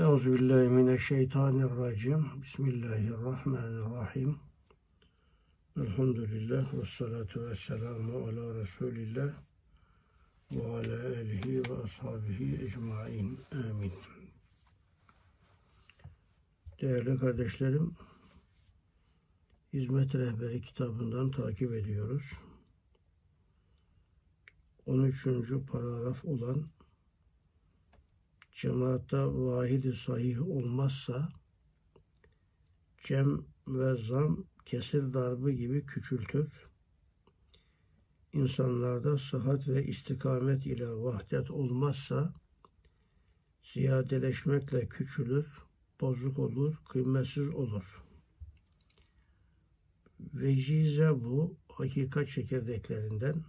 Euzubillahimineşşeytanirracim. Bismillahirrahmanirrahim. Elhamdülillah ve salatu ve selamu ala Resulillah ve ala alihi ve ashabihi ecmain. Amin. Değerli kardeşlerim, Hizmet Rehberi kitabından takip ediyoruz. 13. paragraf olan cemaatta vahidi sahih olmazsa cem ve zam kesir darbı gibi küçültür. İnsanlarda sıhhat ve istikamet ile vahdet olmazsa ziyadeleşmekle küçülür, bozuk olur, kıymetsiz olur. Vecize bu hakikat çekirdeklerinden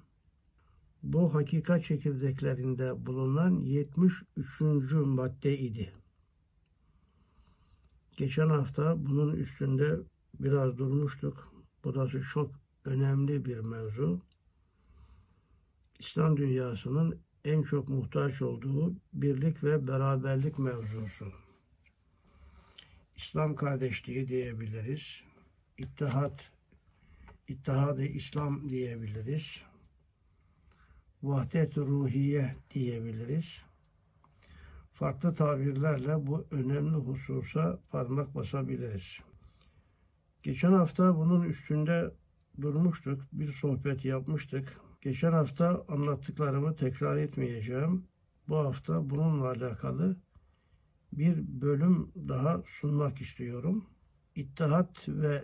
bu hakikat çekirdeklerinde bulunan 73. madde idi. Geçen hafta bunun üstünde biraz durmuştuk. Burası çok önemli bir mevzu. İslam dünyasının en çok muhtaç olduğu birlik ve beraberlik mevzusu. İslam kardeşliği diyebiliriz. İttihat, İttihadı İslam diyebiliriz vahdet ruhiye diyebiliriz. Farklı tabirlerle bu önemli hususa parmak basabiliriz. Geçen hafta bunun üstünde durmuştuk, bir sohbet yapmıştık. Geçen hafta anlattıklarımı tekrar etmeyeceğim. Bu hafta bununla alakalı bir bölüm daha sunmak istiyorum. İttihat ve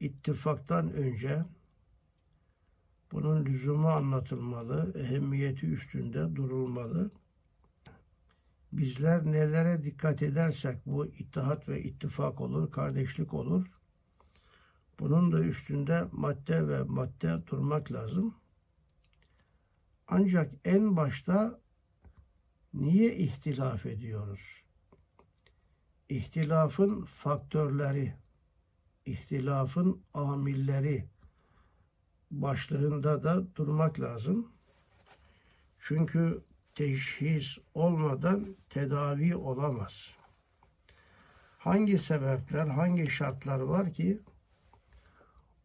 ittifaktan önce bunun lüzumu anlatılmalı, ehemmiyeti üstünde durulmalı. Bizler nelere dikkat edersek bu ittihat ve ittifak olur, kardeşlik olur. Bunun da üstünde madde ve madde durmak lazım. Ancak en başta niye ihtilaf ediyoruz? İhtilafın faktörleri, ihtilafın amilleri, başlığında da durmak lazım. Çünkü teşhis olmadan tedavi olamaz. Hangi sebepler, hangi şartlar var ki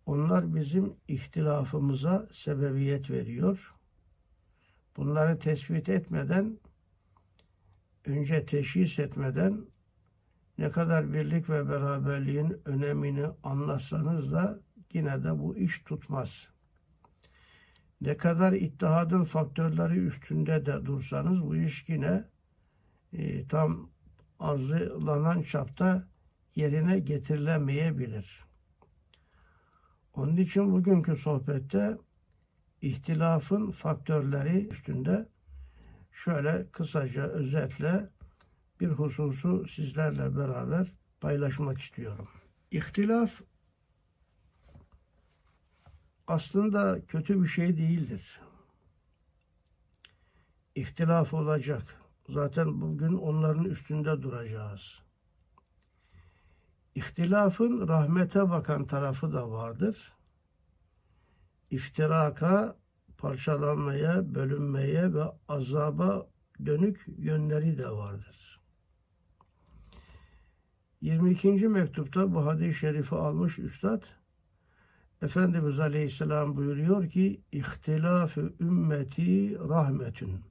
onlar bizim ihtilafımıza sebebiyet veriyor. Bunları tespit etmeden, önce teşhis etmeden ne kadar birlik ve beraberliğin önemini anlatsanız da yine de bu iş tutmaz. Ne kadar ittihadın faktörleri üstünde de dursanız bu iş yine e, tam arzulanan çapta yerine getirilemeyebilir. Onun için bugünkü sohbette ihtilafın faktörleri üstünde şöyle kısaca özetle bir hususu sizlerle beraber paylaşmak istiyorum. İhtilaf aslında kötü bir şey değildir. İhtilaf olacak. Zaten bugün onların üstünde duracağız. İhtilafın rahmete bakan tarafı da vardır. İftiraka, parçalanmaya, bölünmeye ve azaba dönük yönleri de vardır. 22. mektupta bu hadis-i şerifi almış üstad, Efendimiz Aleyhisselam buyuruyor ki ihtilafı ümmeti rahmetün.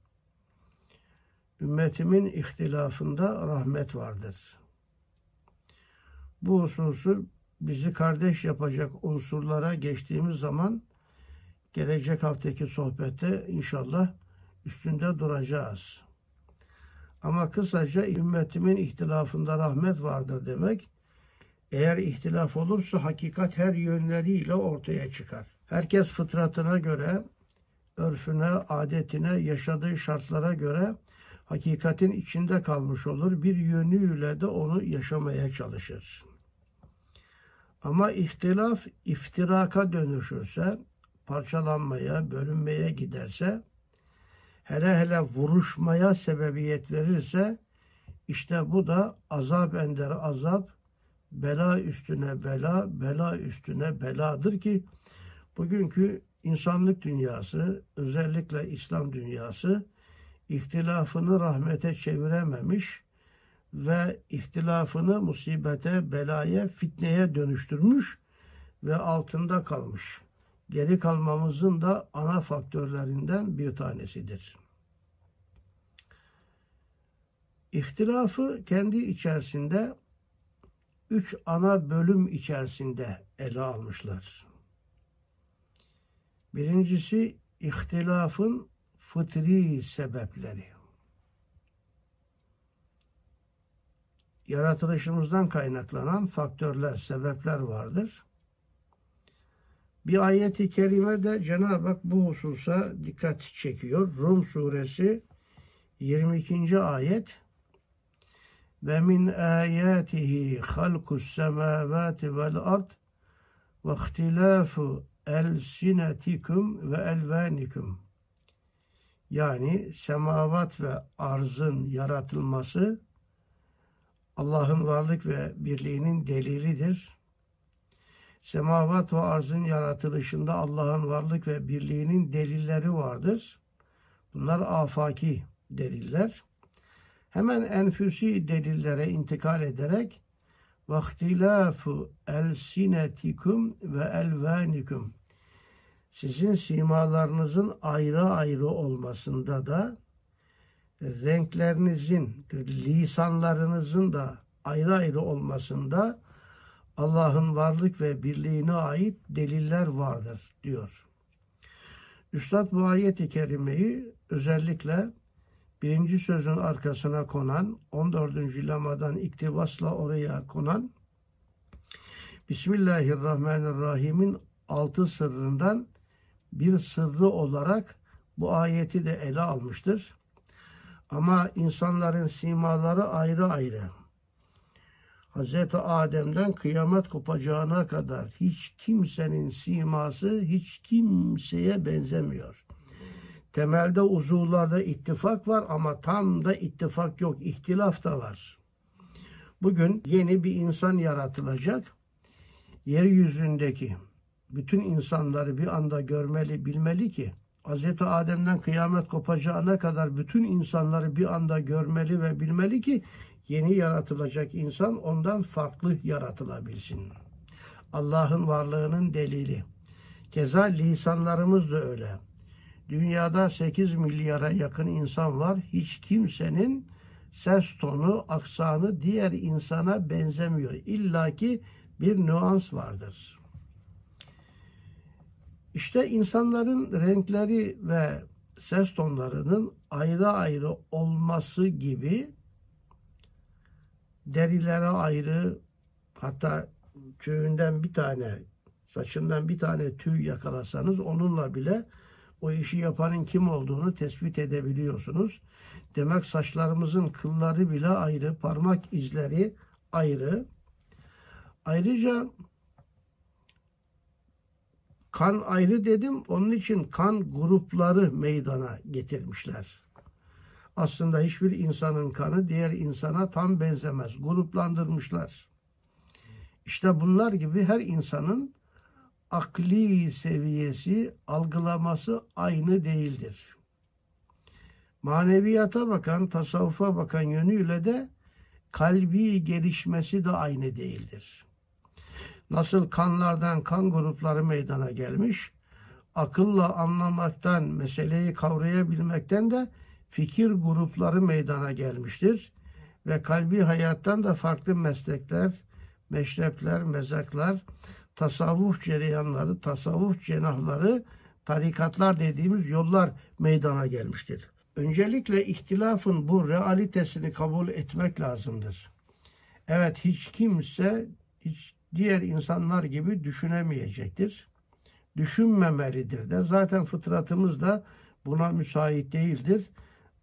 Ümmetimin ihtilafında rahmet vardır. Bu hususu bizi kardeş yapacak unsurlara geçtiğimiz zaman gelecek haftaki sohbette inşallah üstünde duracağız. Ama kısaca ümmetimin ihtilafında rahmet vardır demek eğer ihtilaf olursa hakikat her yönleriyle ortaya çıkar. Herkes fıtratına göre, örfüne, adetine, yaşadığı şartlara göre hakikatin içinde kalmış olur. Bir yönüyle de onu yaşamaya çalışır. Ama ihtilaf iftiraka dönüşürse, parçalanmaya, bölünmeye giderse, hele hele vuruşmaya sebebiyet verirse, işte bu da azap ender azap, bela üstüne bela, bela üstüne beladır ki bugünkü insanlık dünyası, özellikle İslam dünyası ihtilafını rahmete çevirememiş ve ihtilafını musibete, belaya, fitneye dönüştürmüş ve altında kalmış. Geri kalmamızın da ana faktörlerinden bir tanesidir. İhtilafı kendi içerisinde üç ana bölüm içerisinde ele almışlar. Birincisi ihtilafın fıtri sebepleri. Yaratılışımızdan kaynaklanan faktörler, sebepler vardır. Bir ayeti kerime de Cenab-ı Hak bu hususa dikkat çekiyor. Rum suresi 22. ayet ve min ayatihi halkus semavati vel ard ve ihtilafu elsinetikum ve elvanikum yani semavat ve arzın yaratılması Allah'ın varlık ve birliğinin delilidir. Semavat ve arzın yaratılışında Allah'ın varlık ve birliğinin delilleri vardır. Bunlar afaki deliller. Hemen enfüsi delillere intikal ederek vaktilafu elsinetikum ve elvanikum sizin simalarınızın ayrı ayrı olmasında da renklerinizin, lisanlarınızın da ayrı ayrı olmasında Allah'ın varlık ve birliğine ait deliller vardır diyor. Üstad bu ayeti kerimeyi özellikle birinci sözün arkasına konan 14. lamadan iktibasla oraya konan Bismillahirrahmanirrahim'in altı sırrından bir sırrı olarak bu ayeti de ele almıştır. Ama insanların simaları ayrı ayrı. Hz. Adem'den kıyamet kopacağına kadar hiç kimsenin siması hiç kimseye benzemiyor. Temelde uzuvlarda ittifak var ama tam da ittifak yok, ihtilaf da var. Bugün yeni bir insan yaratılacak. Yeryüzündeki bütün insanları bir anda görmeli, bilmeli ki Hz. Adem'den kıyamet kopacağına kadar bütün insanları bir anda görmeli ve bilmeli ki yeni yaratılacak insan ondan farklı yaratılabilsin. Allah'ın varlığının delili. Keza lisanlarımız da öyle. Dünyada 8 milyara yakın insan var. Hiç kimsenin ses tonu, aksanı diğer insana benzemiyor. İlla ki bir nüans vardır. İşte insanların renkleri ve ses tonlarının ayrı ayrı olması gibi derilere ayrı hatta tüyünden bir tane saçından bir tane tüy yakalasanız onunla bile o işi yapanın kim olduğunu tespit edebiliyorsunuz. Demek saçlarımızın kılları bile ayrı, parmak izleri ayrı. Ayrıca Kan ayrı dedim. Onun için kan grupları meydana getirmişler. Aslında hiçbir insanın kanı diğer insana tam benzemez. Gruplandırmışlar. İşte bunlar gibi her insanın akli seviyesi, algılaması aynı değildir. Maneviyata bakan, tasavvufa bakan yönüyle de kalbi gelişmesi de aynı değildir. Nasıl kanlardan kan grupları meydana gelmiş, akılla anlamaktan, meseleyi kavrayabilmekten de fikir grupları meydana gelmiştir. Ve kalbi hayattan da farklı meslekler, meşrepler, mezaklar, tasavvuf cereyanları, tasavvuf cenahları, tarikatlar dediğimiz yollar meydana gelmiştir. Öncelikle ihtilafın bu realitesini kabul etmek lazımdır. Evet hiç kimse hiç diğer insanlar gibi düşünemeyecektir. Düşünmemelidir de. Zaten fıtratımız da buna müsait değildir.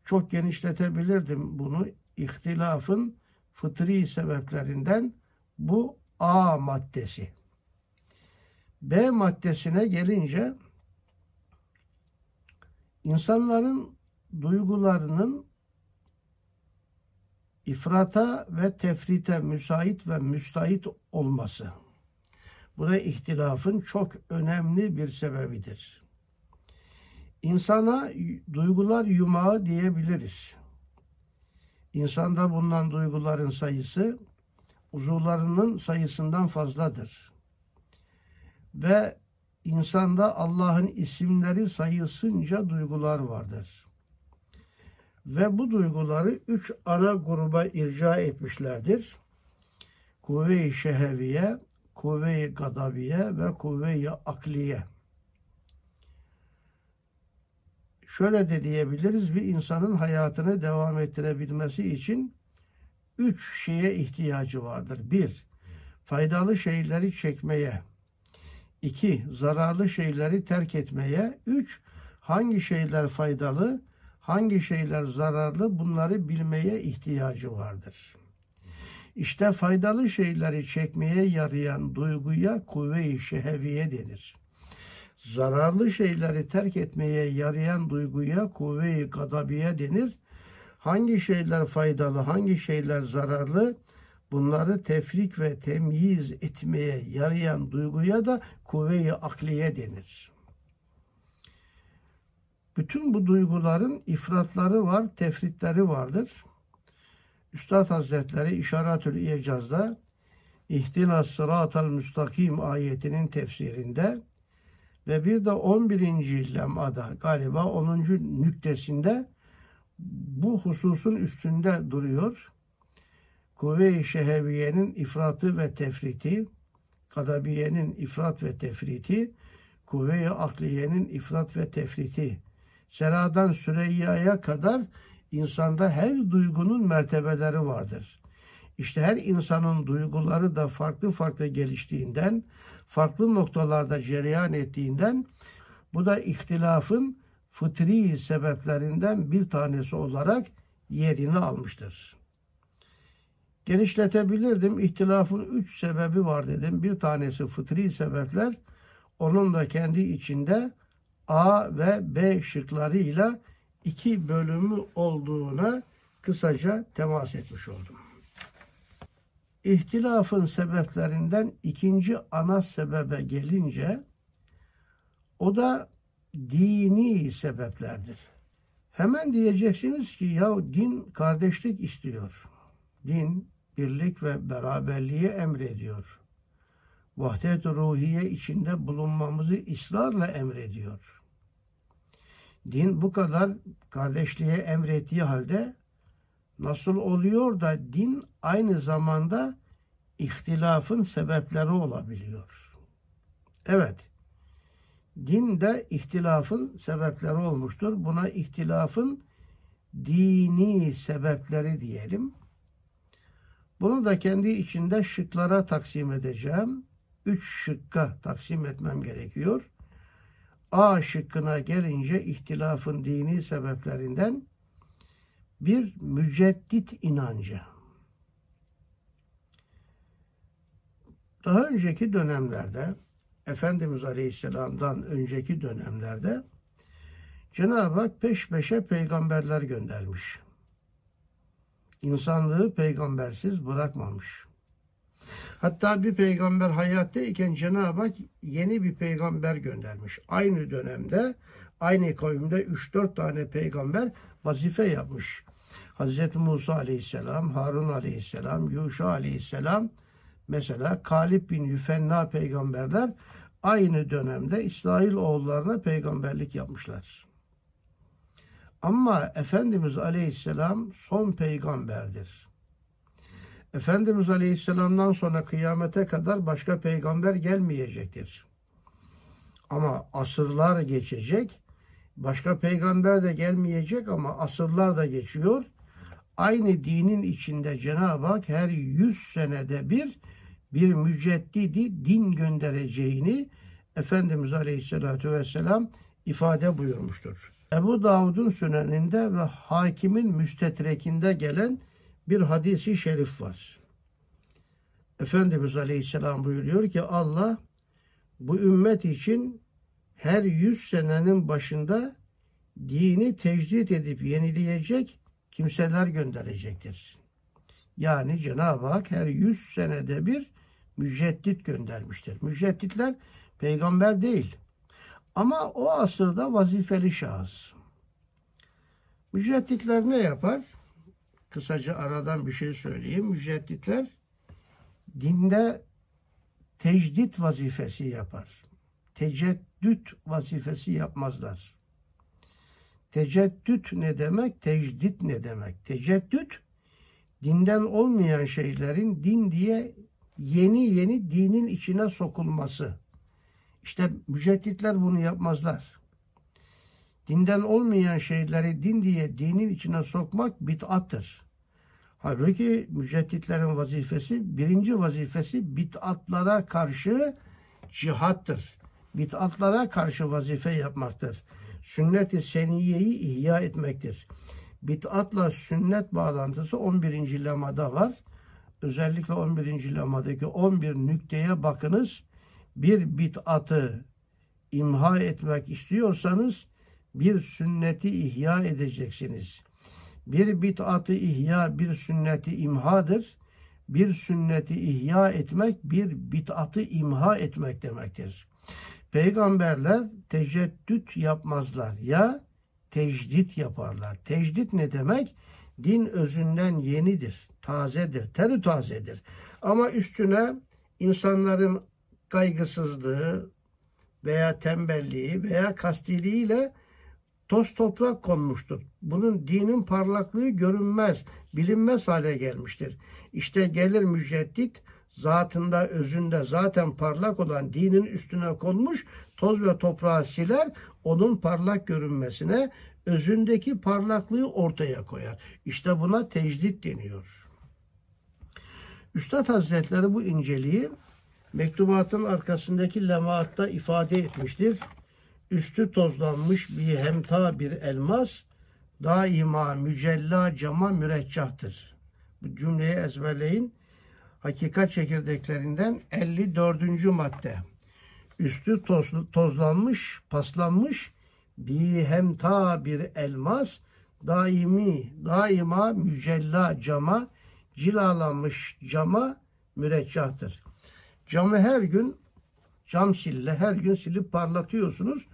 Çok genişletebilirdim bunu. İhtilafın fıtri sebeplerinden bu A maddesi. B maddesine gelince insanların duygularının ifrata ve tefrite müsait ve müstahit olması. Bu da ihtilafın çok önemli bir sebebidir. İnsana duygular yumağı diyebiliriz. insanda bulunan duyguların sayısı uzuvlarının sayısından fazladır. Ve insanda Allah'ın isimleri sayısınca duygular vardır. Ve bu duyguları üç ana gruba irca etmişlerdir. Kuvve-i şeheviye, kuvve-i gadabiye ve kuvve-i akliye. Şöyle de diyebiliriz, bir insanın hayatını devam ettirebilmesi için üç şeye ihtiyacı vardır. Bir, faydalı şeyleri çekmeye. İki, zararlı şeyleri terk etmeye. Üç, hangi şeyler faydalı, hangi şeyler zararlı bunları bilmeye ihtiyacı vardır. İşte faydalı şeyleri çekmeye yarayan duyguya kuvve-i şeheviye denir. Zararlı şeyleri terk etmeye yarayan duyguya kuvve-i gadabiye denir. Hangi şeyler faydalı, hangi şeyler zararlı bunları tefrik ve temyiz etmeye yarayan duyguya da kuvve-i akliye denir. Bütün bu duyguların ifratları var, tefritleri vardır. Üstad Hazretleri İşaretül İcaz'da İhtina sıratal müstakim ayetinin tefsirinde ve bir de 11. lemada galiba 10. nüktesinde bu hususun üstünde duruyor. Kuvve-i şeheviyenin ifratı ve tefriti, kadabiyenin ifrat ve tefriti, kuvve-i akliyenin ifrat ve tefriti. Seradan Süreyya'ya kadar insanda her duygunun mertebeleri vardır. İşte her insanın duyguları da farklı farklı geliştiğinden, farklı noktalarda cereyan ettiğinden bu da ihtilafın fıtri sebeplerinden bir tanesi olarak yerini almıştır. Genişletebilirdim. İhtilafın üç sebebi var dedim. Bir tanesi fıtri sebepler. Onun da kendi içinde A ve B şıklarıyla iki bölümü olduğuna kısaca temas etmiş oldum. İhtilafın sebeplerinden ikinci ana sebebe gelince o da dini sebeplerdir. Hemen diyeceksiniz ki ya din kardeşlik istiyor. Din birlik ve beraberliği emrediyor. Vahdet ruhiye içinde bulunmamızı ısrarla emrediyor. Din bu kadar kardeşliğe emrettiği halde nasıl oluyor da din aynı zamanda ihtilafın sebepleri olabiliyor? Evet, din de ihtilafın sebepleri olmuştur. Buna ihtilafın dini sebepleri diyelim. Bunu da kendi içinde şıklara taksim edeceğim. Üç şıkka taksim etmem gerekiyor. A şıkkına gelince ihtilafın dini sebeplerinden bir müceddit inancı. Daha önceki dönemlerde Efendimiz Aleyhisselam'dan önceki dönemlerde Cenab-ı Hak peş peşe peygamberler göndermiş. İnsanlığı peygambersiz bırakmamış. Hatta bir peygamber hayattayken Cenab-ı Hak yeni bir peygamber göndermiş. Aynı dönemde, aynı kavimde 3-4 tane peygamber vazife yapmış. Hazreti Musa aleyhisselam, Harun aleyhisselam, Yuşa aleyhisselam, mesela Kalip bin Yüfenna peygamberler aynı dönemde İsrail oğullarına peygamberlik yapmışlar. Ama Efendimiz Aleyhisselam son peygamberdir. Efendimiz Aleyhisselam'dan sonra kıyamete kadar başka peygamber gelmeyecektir. Ama asırlar geçecek. Başka peygamber de gelmeyecek ama asırlar da geçiyor. Aynı dinin içinde Cenab-ı Hak her yüz senede bir bir müceddidi din göndereceğini Efendimiz Aleyhisselatü Vesselam ifade buyurmuştur. Ebu Davud'un süneninde ve hakimin müstetrekinde gelen bir hadisi şerif var. Efendimiz Aleyhisselam buyuruyor ki Allah bu ümmet için her yüz senenin başında dini tecdit edip yenileyecek kimseler gönderecektir. Yani Cenab-ı Hak her yüz senede bir müceddit göndermiştir. Mücedditler peygamber değil. Ama o asırda vazifeli şahıs. Mücedditler ne yapar? kısaca aradan bir şey söyleyeyim. Mücedditler dinde tecdit vazifesi yapar. Teceddüt vazifesi yapmazlar. Teceddüt ne demek? Tecdit ne demek? Teceddüt dinden olmayan şeylerin din diye yeni yeni dinin içine sokulması. İşte mücedditler bunu yapmazlar. Dinden olmayan şeyleri din diye dinin içine sokmak bid'attır. Halbuki mücedditlerin vazifesi, birinci vazifesi bid'atlara karşı cihattır. Bid'atlara karşı vazife yapmaktır. Sünnet-i seniyeyi ihya etmektir. Bid'atla sünnet bağlantısı 11. lemada var. Özellikle 11. lemadaki 11 nükteye bakınız. Bir bid'atı imha etmek istiyorsanız bir sünneti ihya edeceksiniz. Bir bid'atı ihya bir sünneti imhadır. Bir sünneti ihya etmek bir bid'atı imha etmek demektir. Peygamberler teceddüt yapmazlar ya tecdit yaparlar. Tecdit ne demek? Din özünden yenidir, tazedir, terü tazedir. Ama üstüne insanların kaygısızlığı veya tembelliği veya kastiliğiyle toz toprak konmuştur. Bunun dinin parlaklığı görünmez, bilinmez hale gelmiştir. İşte gelir müceddit zatında, özünde zaten parlak olan dinin üstüne konmuş toz ve toprağı siler, onun parlak görünmesine özündeki parlaklığı ortaya koyar. İşte buna tecdit deniyor. Üstad Hazretleri bu inceliği mektubatın arkasındaki lemaatta ifade etmiştir. Üstü tozlanmış bir hemta bir elmas daima mücella cama müreccahtır. Bu cümleyi ezberleyin. Hakikat çekirdeklerinden 54. madde. Üstü toz, tozlanmış, paslanmış bir hemta bir elmas daimi, daima mücella cama, cilalanmış cama müreccahtır. Camı her gün cam sille her gün silip parlatıyorsunuz.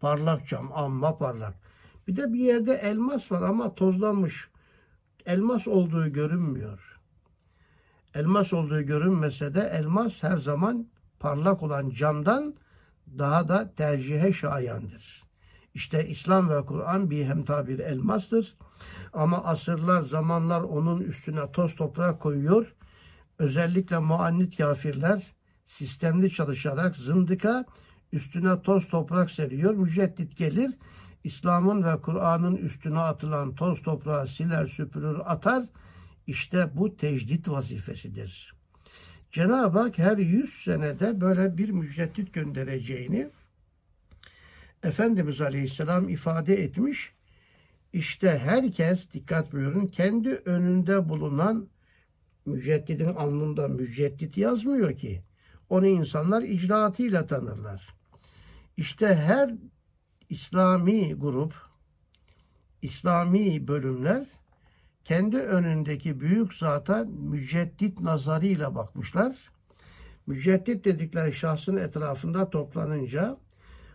Parlak cam amma parlak. Bir de bir yerde elmas var ama tozlanmış. Elmas olduğu görünmüyor. Elmas olduğu görünmese de elmas her zaman parlak olan camdan daha da tercihe şayandır. İşte İslam ve Kur'an bir hemta bir elmastır. Ama asırlar, zamanlar onun üstüne toz toprak koyuyor. Özellikle muannit kafirler sistemli çalışarak zındıka üstüne toz toprak seriyor. Müceddit gelir. İslam'ın ve Kur'an'ın üstüne atılan toz toprağı siler süpürür atar. İşte bu tecdit vazifesidir. Cenab-ı Hak her yüz senede böyle bir müceddit göndereceğini Efendimiz Aleyhisselam ifade etmiş. İşte herkes dikkat buyurun kendi önünde bulunan müceddidin alnında müceddit yazmıyor ki. Onu insanlar icraatıyla tanırlar. İşte her İslami grup, İslami bölümler kendi önündeki büyük zata müceddit nazarıyla bakmışlar. Müceddit dedikleri şahsın etrafında toplanınca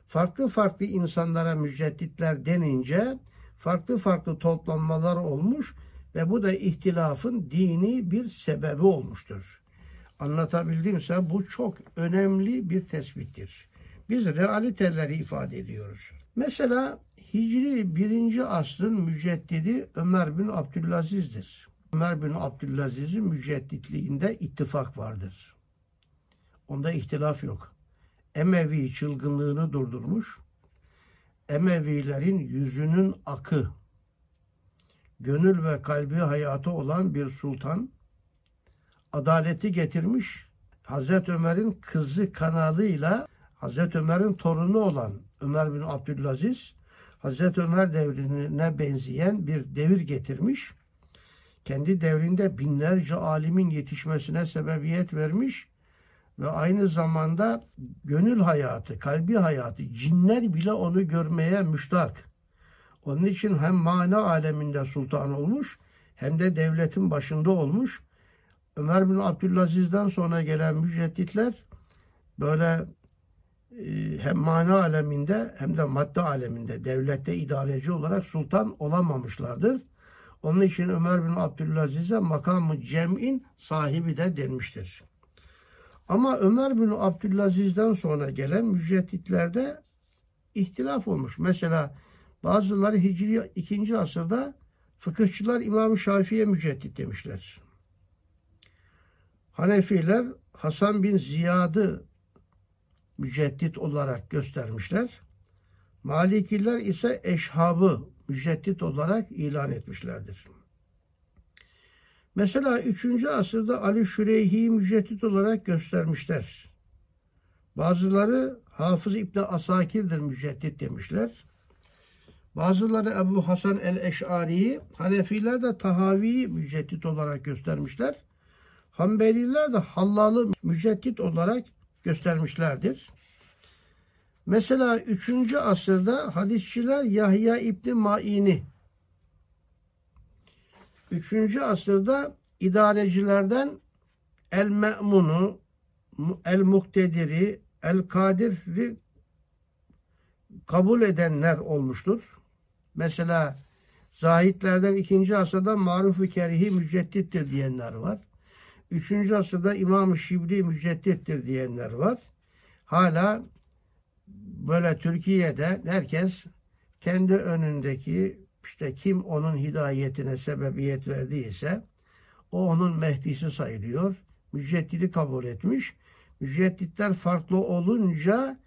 farklı farklı insanlara mücedditler denince farklı farklı toplanmalar olmuş ve bu da ihtilafın dini bir sebebi olmuştur. Anlatabildiğimse bu çok önemli bir tespittir. Biz realiteleri ifade ediyoruz. Mesela Hicri 1. asrın müceddidi Ömer bin Abdülaziz'dir. Ömer bin Abdülaziz'in mücedditliğinde ittifak vardır. Onda ihtilaf yok. Emevi çılgınlığını durdurmuş. Emevilerin yüzünün akı, gönül ve kalbi hayatı olan bir sultan adaleti getirmiş. Hazreti Ömer'in kızı kanalıyla Hazreti Ömer'in torunu olan Ömer bin Abdülaziz Hazreti Ömer devrine benzeyen bir devir getirmiş. Kendi devrinde binlerce alimin yetişmesine sebebiyet vermiş ve aynı zamanda gönül hayatı, kalbi hayatı, cinler bile onu görmeye müştak. Onun için hem mana aleminde sultan olmuş hem de devletin başında olmuş. Ömer bin Abdülaziz'den sonra gelen mücedditler böyle e, hem mana aleminde hem de madde aleminde devlette idareci olarak sultan olamamışlardır. Onun için Ömer bin Abdülaziz'e makamı cem'in sahibi de denmiştir. Ama Ömer bin Abdülaziz'den sonra gelen mücedditlerde ihtilaf olmuş. Mesela bazıları Hicri 2. asırda fıkıhçılar İmam-ı Şafii'ye müceddit demişler. Hanefiler Hasan bin Ziyad'ı müceddit olarak göstermişler. Malikiler ise eşhabı müceddit olarak ilan etmişlerdir. Mesela 3. asırda Ali Şüreyhi'yi müceddit olarak göstermişler. Bazıları Hafız İbni Asakir'dir müceddit demişler. Bazıları Ebu Hasan el-Eş'ari'yi, Hanefiler de Tahavi'yi müceddit olarak göstermişler. Hanbeliler de Hallal'ı müceddit olarak göstermişlerdir. Mesela 3. asırda hadisçiler Yahya İbni Ma'ini 3. asırda idarecilerden El Me'munu, El Muktediri, El Kadir'i kabul edenler olmuştur. Mesela zahitlerden 2. asırda Maruf-u Kerihi müceddittir diyenler var. 3. asırda İmam-ı Şibli müceddittir diyenler var. Hala böyle Türkiye'de herkes kendi önündeki işte kim onun hidayetine sebebiyet verdiyse o onun Mehdisi sayılıyor. Müceddidi kabul etmiş. Mücedditler farklı olunca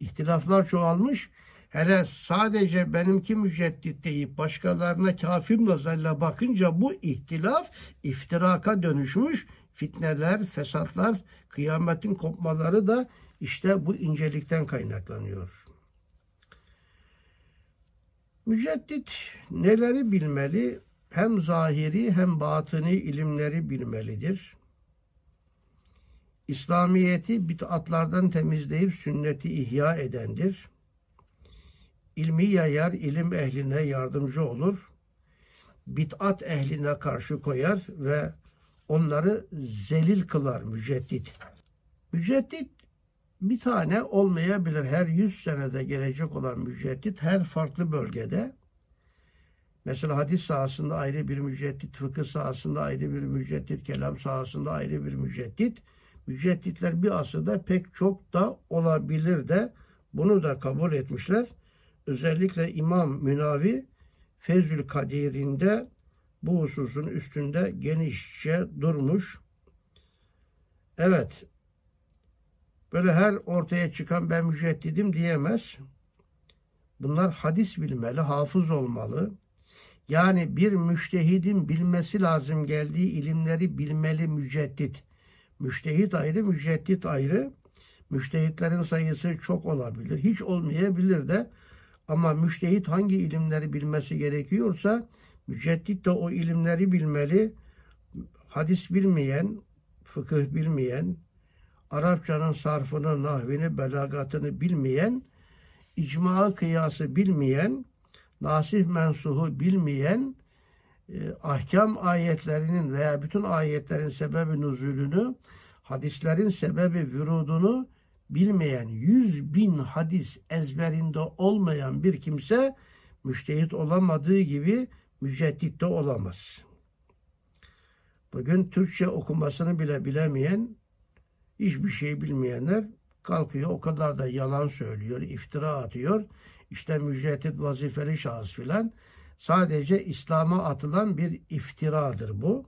ihtilaflar çoğalmış. Hele sadece benimki müceddit deyip başkalarına kafir nazarıyla bakınca bu ihtilaf iftiraka dönüşmüş. Fitneler, fesatlar, kıyametin kopmaları da işte bu incelikten kaynaklanıyor. Müceddit neleri bilmeli? Hem zahiri hem batını ilimleri bilmelidir. İslamiyeti bid'atlardan temizleyip sünneti ihya edendir. İlmi yayar, ilim ehline yardımcı olur. Bid'at ehline karşı koyar ve onları zelil kılar müceddit. Müceddit bir tane olmayabilir. Her yüz senede gelecek olan müceddit her farklı bölgede mesela hadis sahasında ayrı bir müceddit, fıkıh sahasında ayrı bir müceddit, kelam sahasında ayrı bir müceddit. Mücedditler bir asırda pek çok da olabilir de bunu da kabul etmişler. Özellikle İmam Münavi Fezül Kadir'inde bu hususun üstünde genişçe durmuş. Evet, böyle her ortaya çıkan ben müceddidim diyemez. Bunlar hadis bilmeli, hafız olmalı. Yani bir müştehidin bilmesi lazım geldiği ilimleri bilmeli müceddit. Müştehit ayrı, müceddit ayrı. Müştehitlerin sayısı çok olabilir. Hiç olmayabilir de ama müştehit hangi ilimleri bilmesi gerekiyorsa müceddit de o ilimleri bilmeli. Hadis bilmeyen, fıkıh bilmeyen, Arapçanın sarfını, nahvini, belagatını bilmeyen, icma kıyası bilmeyen, nasih mensuhu bilmeyen, e, ahkam ayetlerinin veya bütün ayetlerin sebebi nuzulünü, hadislerin sebebi vürudunu bilmeyen, yüz bin hadis ezberinde olmayan bir kimse müştehit olamadığı gibi müceddit de olamaz. Bugün Türkçe okumasını bile bilemeyen hiçbir şey bilmeyenler kalkıyor o kadar da yalan söylüyor, iftira atıyor. İşte müceddit vazifeli şahıs filan. Sadece İslam'a atılan bir iftiradır bu.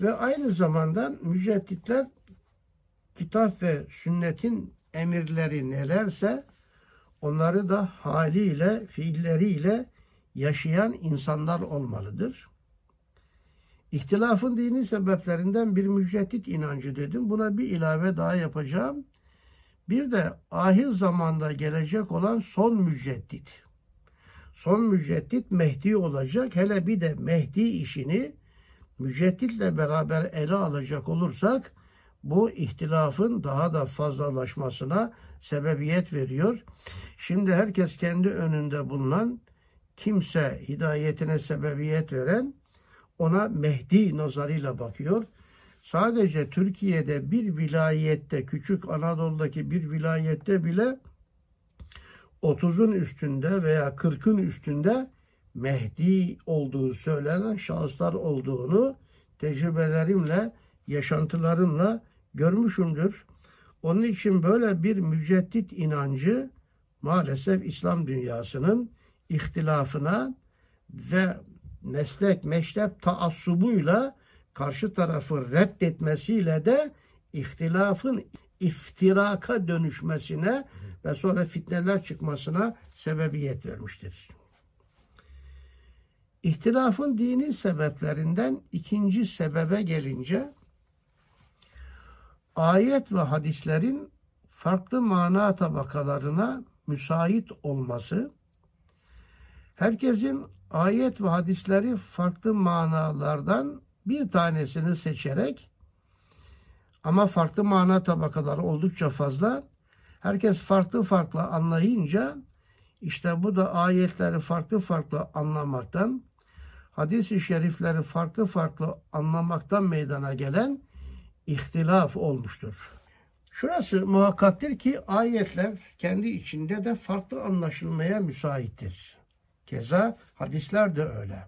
Ve aynı zamanda mücedditler kitap ve sünnetin emirleri nelerse onları da haliyle, fiilleriyle yaşayan insanlar olmalıdır. İhtilafın dini sebeplerinden bir müceddit inancı dedim. Buna bir ilave daha yapacağım. Bir de ahir zamanda gelecek olan son müceddit. Son müceddit Mehdi olacak. Hele bir de Mehdi işini mücedditle beraber ele alacak olursak bu ihtilafın daha da fazlalaşmasına sebebiyet veriyor. Şimdi herkes kendi önünde bulunan kimse hidayetine sebebiyet veren ona Mehdi nazarıyla bakıyor. Sadece Türkiye'de bir vilayette, küçük Anadolu'daki bir vilayette bile 30'un üstünde veya 40'ın üstünde Mehdi olduğu söylenen şahıslar olduğunu tecrübelerimle, yaşantılarımla görmüşümdür. Onun için böyle bir müceddit inancı maalesef İslam dünyasının ihtilafına ve meslek meşrep taassubuyla karşı tarafı reddetmesiyle de ihtilafın iftiraka dönüşmesine ve sonra fitneler çıkmasına sebebiyet vermiştir. İhtilafın dini sebeplerinden ikinci sebebe gelince ayet ve hadislerin farklı mana tabakalarına müsait olması, herkesin ayet ve hadisleri farklı manalardan bir tanesini seçerek ama farklı mana tabakaları oldukça fazla. Herkes farklı farklı anlayınca işte bu da ayetleri farklı farklı anlamaktan, hadis-i şerifleri farklı farklı anlamaktan meydana gelen ihtilaf olmuştur. Şurası muhakkaktir ki ayetler kendi içinde de farklı anlaşılmaya müsaittir. Keza hadisler de öyle.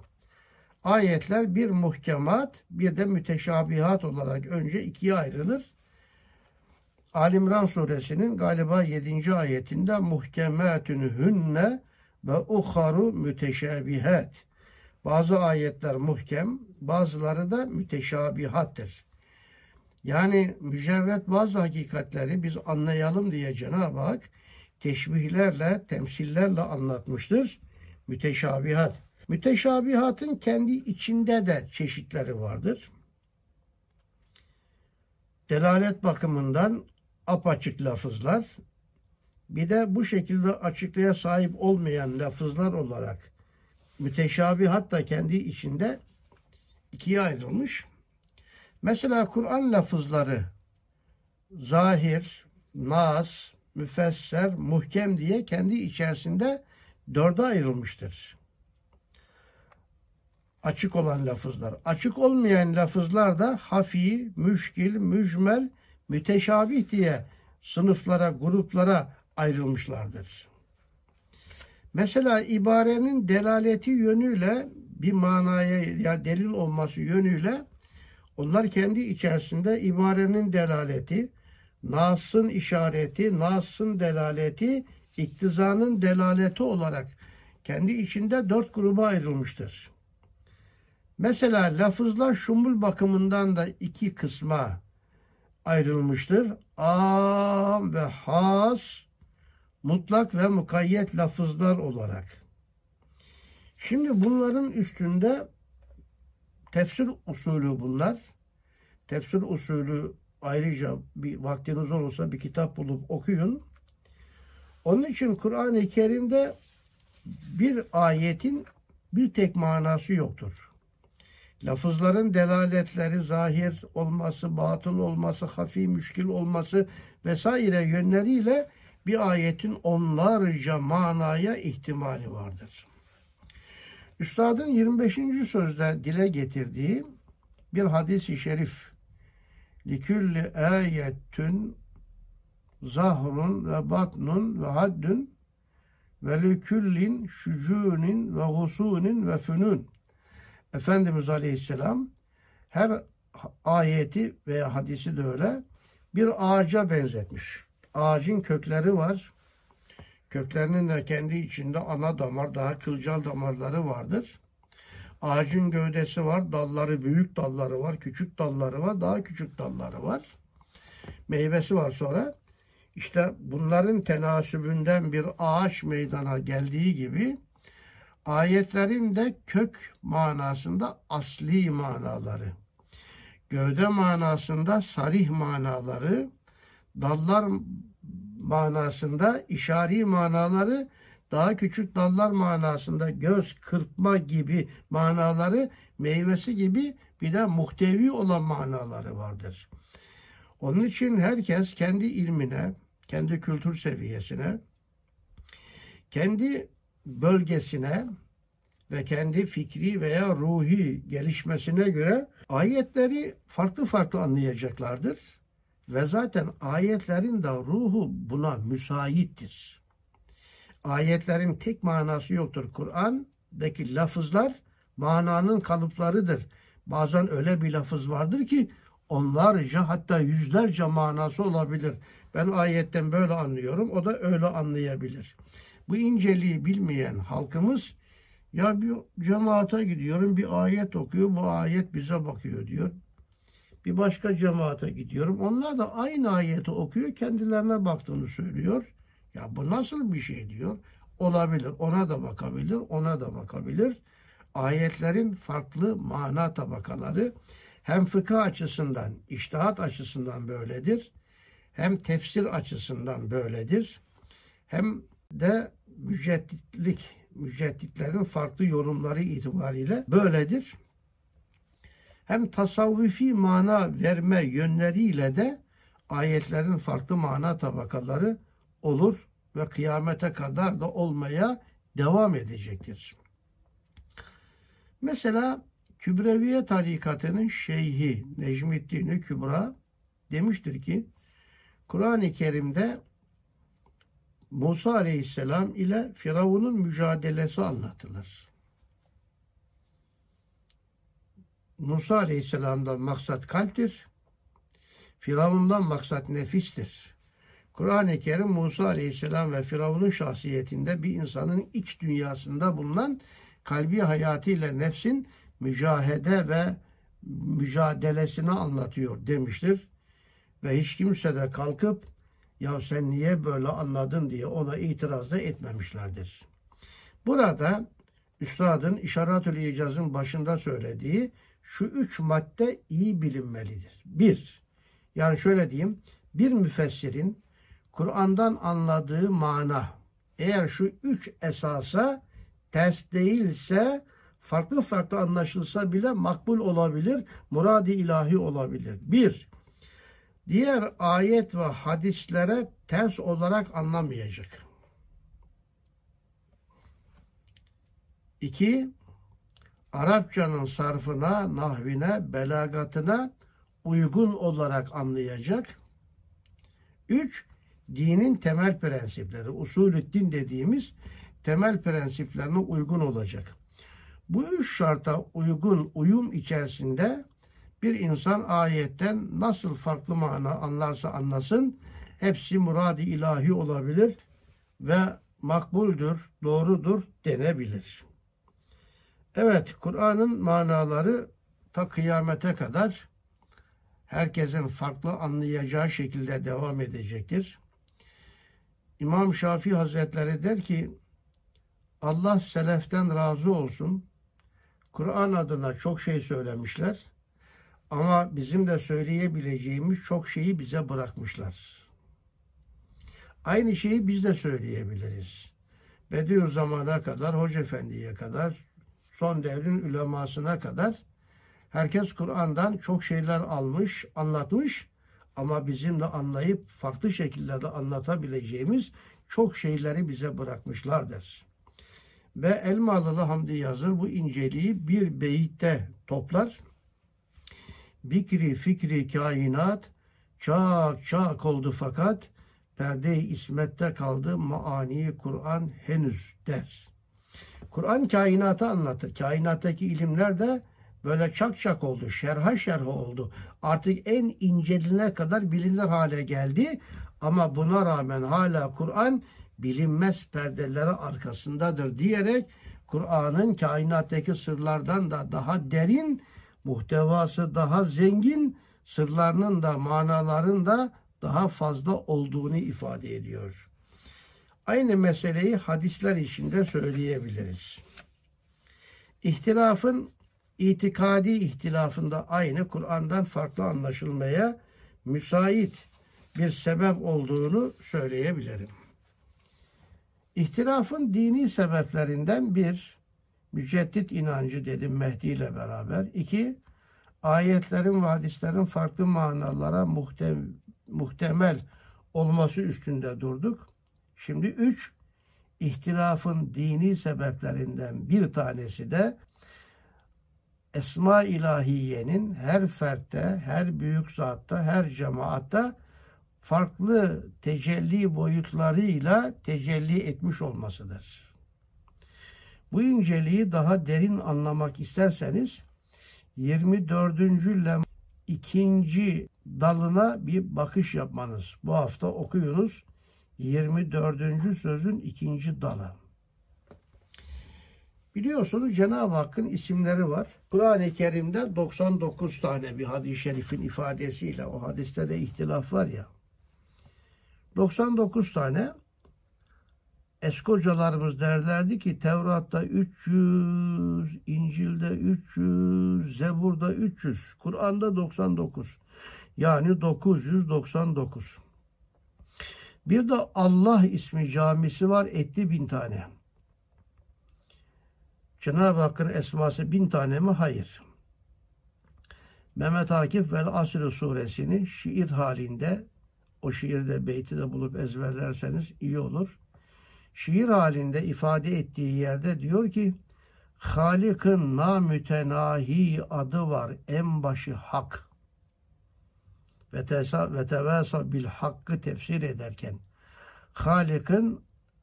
Ayetler bir muhkemat bir de müteşabihat olarak önce ikiye ayrılır. Alimran suresinin galiba 7. ayetinde muhkematün hünne ve uharu müteşabihat. Bazı ayetler muhkem, bazıları da müteşabihattır. Yani mücerret bazı hakikatleri biz anlayalım diye Cenab-ı Hak teşbihlerle, temsillerle anlatmıştır. Müteşabihat. Müteşabihatın kendi içinde de çeşitleri vardır. Delalet bakımından apaçık lafızlar, bir de bu şekilde açıklığa sahip olmayan lafızlar olarak müteşabihat da kendi içinde ikiye ayrılmış. Mesela Kur'an lafızları zahir, nas, müfesser, muhkem diye kendi içerisinde dörde ayrılmıştır. Açık olan lafızlar. Açık olmayan lafızlar da hafi, müşkil, mücmel, müteşabih diye sınıflara, gruplara ayrılmışlardır. Mesela ibarenin delaleti yönüyle bir manaya ya delil olması yönüyle onlar kendi içerisinde ibarenin delaleti, Nas'ın işareti, Nas'ın delaleti, iktizanın delaleti olarak kendi içinde dört gruba ayrılmıştır. Mesela lafızlar şumul bakımından da iki kısma ayrılmıştır. Am ve has, mutlak ve mukayyet lafızlar olarak. Şimdi bunların üstünde tefsir usulü bunlar. Tefsir usulü ayrıca bir vaktiniz olursa bir kitap bulup okuyun. Onun için Kur'an-ı Kerim'de bir ayetin bir tek manası yoktur. Lafızların delaletleri zahir olması, batın olması, hafi müşkil olması vesaire yönleriyle bir ayetin onlarca manaya ihtimali vardır. Üstadın 25. sözde dile getirdiği bir hadis-i şerif likülli ayetün zahrun ve batnun ve haddün ve liküllin şücûnin ve husunin ve fünün Efendimiz Aleyhisselam her ayeti veya hadisi de öyle bir ağaca benzetmiş. Ağacın kökleri var. Köklerinin de kendi içinde ana damar, daha kılcal damarları vardır. Ağacın gövdesi var, dalları, büyük dalları var, küçük dalları var, daha küçük dalları var. Meyvesi var sonra. İşte bunların tenasübünden bir ağaç meydana geldiği gibi ayetlerin de kök manasında asli manaları, gövde manasında sarih manaları, dallar manasında işari manaları, daha küçük dallar manasında göz kırpma gibi manaları, meyvesi gibi bir de muhtevi olan manaları vardır. Onun için herkes kendi ilmine, kendi kültür seviyesine, kendi bölgesine ve kendi fikri veya ruhi gelişmesine göre ayetleri farklı farklı anlayacaklardır. Ve zaten ayetlerin de ruhu buna müsaittir. Ayetlerin tek manası yoktur. Kur'an ayetlerdeki lafızlar mananın kalıplarıdır. Bazen öyle bir lafız vardır ki onlarca hatta yüzlerce manası olabilir. Ben ayetten böyle anlıyorum. O da öyle anlayabilir. Bu inceliği bilmeyen halkımız ya bir cemaate gidiyorum bir ayet okuyor bu ayet bize bakıyor diyor. Bir başka cemaate gidiyorum. Onlar da aynı ayeti okuyor kendilerine baktığını söylüyor. Ya bu nasıl bir şey diyor. Olabilir. Ona da bakabilir. Ona da bakabilir. Ayetlerin farklı mana tabakaları hem fıkıh açısından, iştihat açısından böyledir. Hem tefsir açısından böyledir. Hem de mücedditlik, mücedditlerin farklı yorumları itibariyle böyledir. Hem tasavvufi mana verme yönleriyle de ayetlerin farklı mana tabakaları olur ve kıyamete kadar da olmaya devam edecektir. Mesela Kübreviye tarikatının şeyhi Necmiddin Kübra demiştir ki Kur'an-ı Kerim'de Musa Aleyhisselam ile Firavun'un mücadelesi anlatılır. Musa Aleyhisselam'dan maksat kalptir. Firavun'dan maksat nefistir. Kur'an-ı Kerim Musa Aleyhisselam ve Firavun'un şahsiyetinde bir insanın iç dünyasında bulunan kalbi hayatıyla nefsin mücahede ve mücadelesini anlatıyor demiştir. Ve hiç kimse de kalkıp ya sen niye böyle anladın diye ona itiraz da etmemişlerdir. Burada Üstadın İşaratül İcaz'ın başında söylediği şu üç madde iyi bilinmelidir. Bir, yani şöyle diyeyim, bir müfessirin Kur'an'dan anladığı mana eğer şu üç esasa ters değilse farklı farklı anlaşılsa bile makbul olabilir, muradi ilahi olabilir. Bir, diğer ayet ve hadislere ters olarak anlamayacak. İki, Arapçanın sarfına, nahvine, belagatına uygun olarak anlayacak. Üç, dinin temel prensipleri, usulü din dediğimiz temel prensiplerine uygun olacak. Bu üç şarta uygun uyum içerisinde bir insan ayetten nasıl farklı mana anlarsa anlasın hepsi muradi ilahi olabilir ve makbuldür, doğrudur denebilir. Evet, Kur'an'ın manaları ta kıyamete kadar herkesin farklı anlayacağı şekilde devam edecektir. İmam Şafii Hazretleri der ki Allah seleften razı olsun. Kur'an adına çok şey söylemişler. Ama bizim de söyleyebileceğimiz çok şeyi bize bırakmışlar. Aynı şeyi biz de söyleyebiliriz. Bediüzzaman'a kadar, Hoca Efendi'ye kadar, son devrin ülemasına kadar herkes Kur'an'dan çok şeyler almış, anlatmış ama bizim de anlayıp farklı şekillerde anlatabileceğimiz çok şeyleri bize bırakmışlardır. Ve Elmalılı Hamdi Yazır bu inceliği bir beyitte toplar. Bikri fikri kainat çak çak oldu fakat perde-i ismette kaldı maani Kur'an henüz der. Kur'an kainatı anlatır. Kainattaki ilimler de böyle çak çak oldu. Şerha şerha oldu. Artık en inceline kadar bilinir hale geldi. Ama buna rağmen hala Kur'an bilinmez perdeleri arkasındadır diyerek Kur'an'ın kainattaki sırlardan da daha derin, muhtevası daha zengin, sırlarının da manaların da daha fazla olduğunu ifade ediyor. Aynı meseleyi hadisler içinde söyleyebiliriz. İhtilafın itikadi ihtilafında aynı Kur'an'dan farklı anlaşılmaya müsait bir sebep olduğunu söyleyebilirim. İhtilafın dini sebeplerinden bir, müceddit inancı dedim Mehdi ile beraber. İki, ayetlerin ve hadislerin farklı manalara muhtemel olması üstünde durduk. Şimdi üç, ihtilafın dini sebeplerinden bir tanesi de Esma ilahiyenin her fertte, her büyük zatta, her cemaatta farklı tecelli boyutlarıyla tecelli etmiş olmasıdır. Bu inceliği daha derin anlamak isterseniz 24. lem ikinci dalına bir bakış yapmanız. Bu hafta okuyunuz 24. sözün ikinci dalı. Biliyorsunuz Cenab-ı Hakk'ın isimleri var. Kur'an-ı Kerim'de 99 tane bir hadis-i şerifin ifadesiyle o hadiste de ihtilaf var ya. 99 tane eski hocalarımız derlerdi ki Tevrat'ta 300, İncil'de 300, Zebur'da 300, Kur'an'da 99. Yani 999. Bir de Allah ismi camisi var etti bin tane. Cenab-ı Hakk'ın esması bin tane mi? Hayır. Mehmet Akif vel Asr suresini şiir halinde o şiirde beyti de bulup ezberlerseniz iyi olur. Şiir halinde ifade ettiği yerde diyor ki Halik'in namütenahi adı var en başı hak ve, tesa, ve tevasa bil hakkı tefsir ederken Halik'in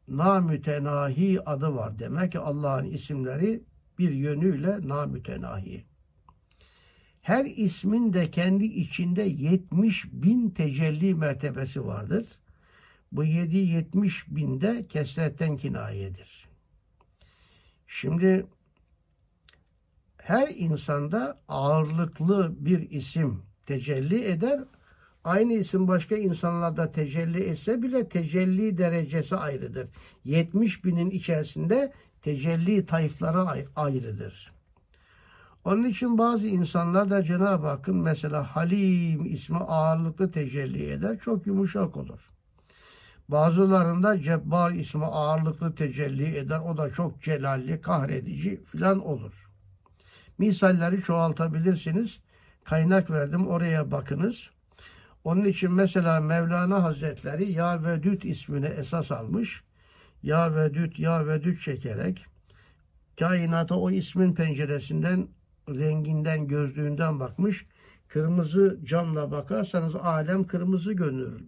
namütenahi adı var. Demek ki Allah'ın isimleri bir yönüyle namütenahi. Her ismin de kendi içinde 70 bin tecelli mertebesi vardır. Bu 7-70 binde kesretten kinayedir. Şimdi her insanda ağırlıklı bir isim tecelli eder. Aynı isim başka insanlarda tecelli etse bile tecelli derecesi ayrıdır. 70 binin içerisinde tecelli tayfları ayrıdır. Onun için bazı insanlar da Cenab-ı Hakk'ın mesela Halim ismi ağırlıklı tecelli eder. Çok yumuşak olur. Bazılarında Cebbar ismi ağırlıklı tecelli eder. O da çok celalli, kahredici filan olur. Misalleri çoğaltabilirsiniz. Kaynak verdim oraya bakınız. Onun için mesela Mevlana Hazretleri Ya Vedüt ismini esas almış. Ya Vedüt, Ya Vedüt çekerek kainata o ismin penceresinden, renginden, gözlüğünden bakmış. Kırmızı camla bakarsanız alem kırmızı görünür.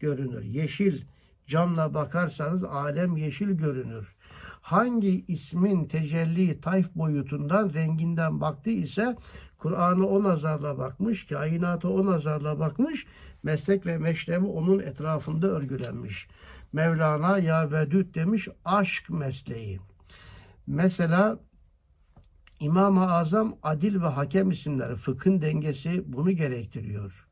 görünür. Yeşil camla bakarsanız alem yeşil görünür. Hangi ismin tecelli tayf boyutundan, renginden baktı ise Kur'an'ı o nazarla bakmış, kainata o nazarla bakmış, meslek ve meşrebi onun etrafında örgülenmiş. Mevlana ya vedüt demiş aşk mesleği. Mesela İmam-ı Azam adil ve hakem isimleri, fıkhın dengesi bunu gerektiriyor.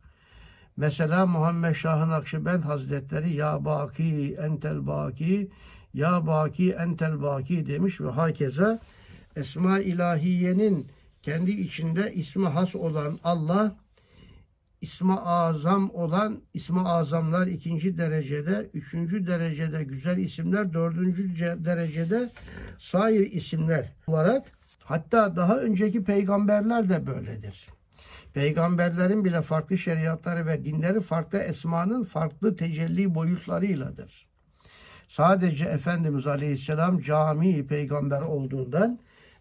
Mesela Muhammed Şahın Akşibend Hazretleri Ya Baki Entel Baki Ya Baki Entel Baki demiş ve hakeza Esma ilahiyenin kendi içinde ismi has olan Allah, ismi azam olan ismi azamlar ikinci derecede, üçüncü derecede güzel isimler, dördüncü derecede sair isimler olarak hatta daha önceki peygamberler de böyledir. Peygamberlerin bile farklı şeriatları ve dinleri farklı esmanın farklı tecelli boyutlarıyladır. Sadece Efendimiz Aleyhisselam cami peygamber olduğundan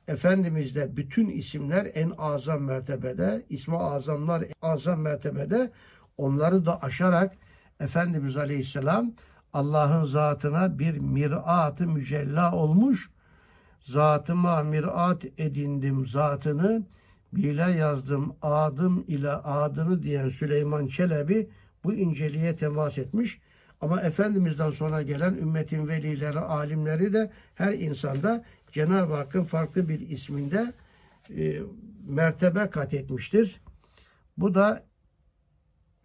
Efendimiz'de bütün isimler en azam mertebede, ismi azamlar azam mertebede onları da aşarak Efendimiz Aleyhisselam Allah'ın zatına bir mirat-ı mücella olmuş. Zatıma mirat edindim zatını, bile yazdım adım ile adını diyen Süleyman Çelebi bu inceliğe temas etmiş. Ama Efendimiz'den sonra gelen ümmetin velileri, alimleri de her insanda Cenab-ı Hakk'ın farklı bir isminde e, mertebe kat etmiştir. Bu da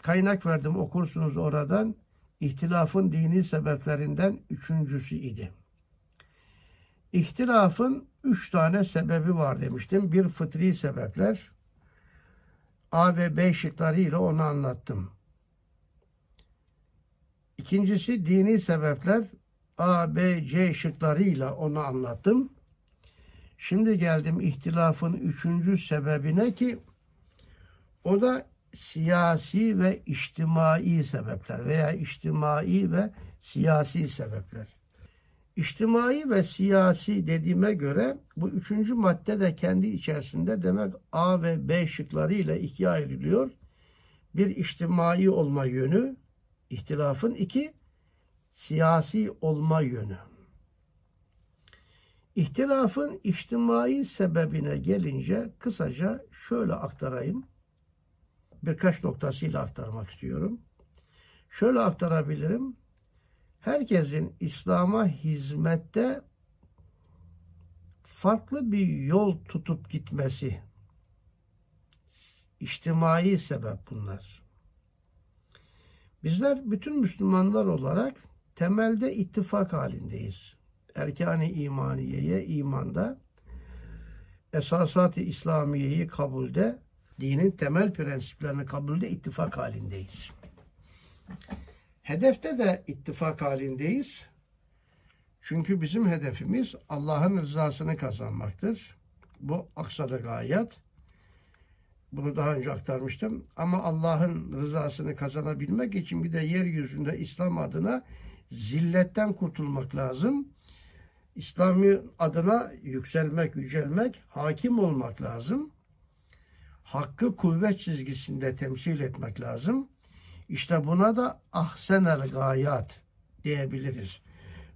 kaynak verdim okursunuz oradan. İhtilafın dini sebeplerinden üçüncüsü idi. İhtilafın üç tane sebebi var demiştim. Bir fıtri sebepler. A ve B şıklarıyla onu anlattım. İkincisi dini sebepler. A, B, C şıklarıyla onu anlattım. Şimdi geldim ihtilafın üçüncü sebebine ki o da siyasi ve içtimai sebepler veya içtimai ve siyasi sebepler. İçtimai ve siyasi dediğime göre bu üçüncü madde de kendi içerisinde demek A ve B şıklarıyla ikiye ayrılıyor. Bir içtimai olma yönü, ihtilafın iki siyasi olma yönü. İhtilafın içtimai sebebine gelince kısaca şöyle aktarayım. Birkaç noktasıyla aktarmak istiyorum. Şöyle aktarabilirim. Herkesin İslam'a hizmette farklı bir yol tutup gitmesi içtimai sebep bunlar. Bizler bütün Müslümanlar olarak temelde ittifak halindeyiz. Erkan-ı imaniyeye imanda, esasat-ı İslamiyeyi kabulde, dinin temel prensiplerini kabulde ittifak halindeyiz. Hedefte de ittifak halindeyiz. Çünkü bizim hedefimiz Allah'ın rızasını kazanmaktır. Bu aksadı gayet. Bunu daha önce aktarmıştım. Ama Allah'ın rızasını kazanabilmek için bir de yeryüzünde İslam adına zilletten kurtulmak lazım. İslami adına yükselmek, yücelmek, hakim olmak lazım. Hakkı kuvvet çizgisinde temsil etmek lazım. İşte buna da ahsenel gayat diyebiliriz.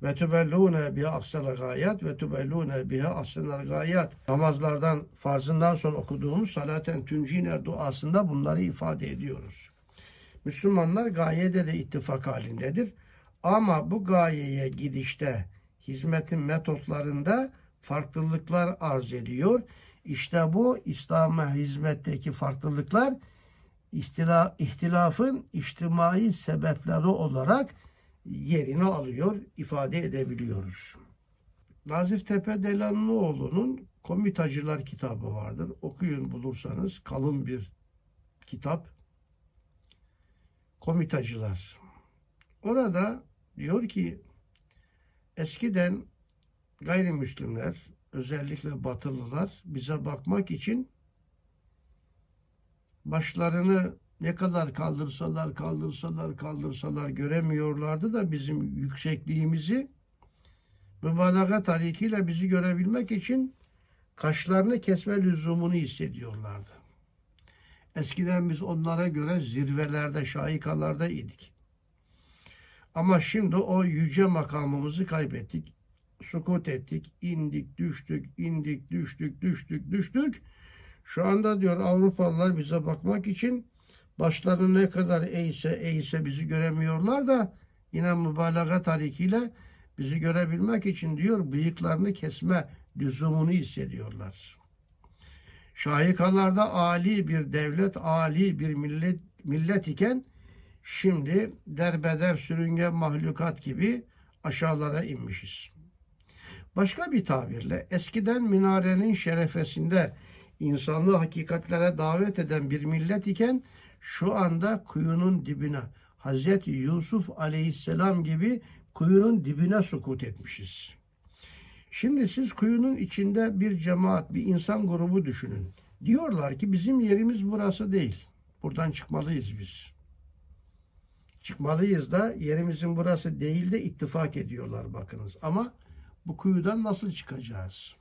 Ve tübellûne biha aksel gayat ve tübellûne biha ahsenel gayat. Namazlardan, farzından sonra okuduğumuz salaten tüncine duasında bunları ifade ediyoruz. Müslümanlar gayede de ittifak halindedir. Ama bu gayeye gidişte hizmetin metotlarında farklılıklar arz ediyor. İşte bu İslam'a hizmetteki farklılıklar ihtilafın içtimai sebepleri olarak yerini alıyor, ifade edebiliyoruz. Nazif Tepe Delanlıoğlu'nun Komitacılar kitabı vardır. Okuyun bulursanız kalın bir kitap. Komitacılar. Orada diyor ki eskiden gayrimüslimler özellikle batılılar bize bakmak için başlarını ne kadar kaldırsalar kaldırsalar kaldırsalar göremiyorlardı da bizim yüksekliğimizi mübalağa tarikiyle bizi görebilmek için kaşlarını kesme lüzumunu hissediyorlardı. Eskiden biz onlara göre zirvelerde, şahikalarda idik. Ama şimdi o yüce makamımızı kaybettik. Sukut ettik, indik, düştük, indik, düştük, düştük, düştük. Şu anda diyor Avrupalılar bize bakmak için başları ne kadar eğse eğse bizi göremiyorlar da yine mübalağa tarikiyle bizi görebilmek için diyor bıyıklarını kesme lüzumunu hissediyorlar. Şahikalarda ali bir devlet, ali bir millet, millet iken şimdi derbeder sürüngen mahlukat gibi aşağılara inmişiz. Başka bir tabirle eskiden minarenin şerefesinde insanlığı hakikatlere davet eden bir millet iken şu anda kuyunun dibine Hazreti Yusuf aleyhisselam gibi kuyunun dibine sukut etmişiz. Şimdi siz kuyunun içinde bir cemaat, bir insan grubu düşünün. Diyorlar ki bizim yerimiz burası değil. Buradan çıkmalıyız biz. Çıkmalıyız da yerimizin burası değil de ittifak ediyorlar bakınız. Ama bu kuyudan nasıl çıkacağız?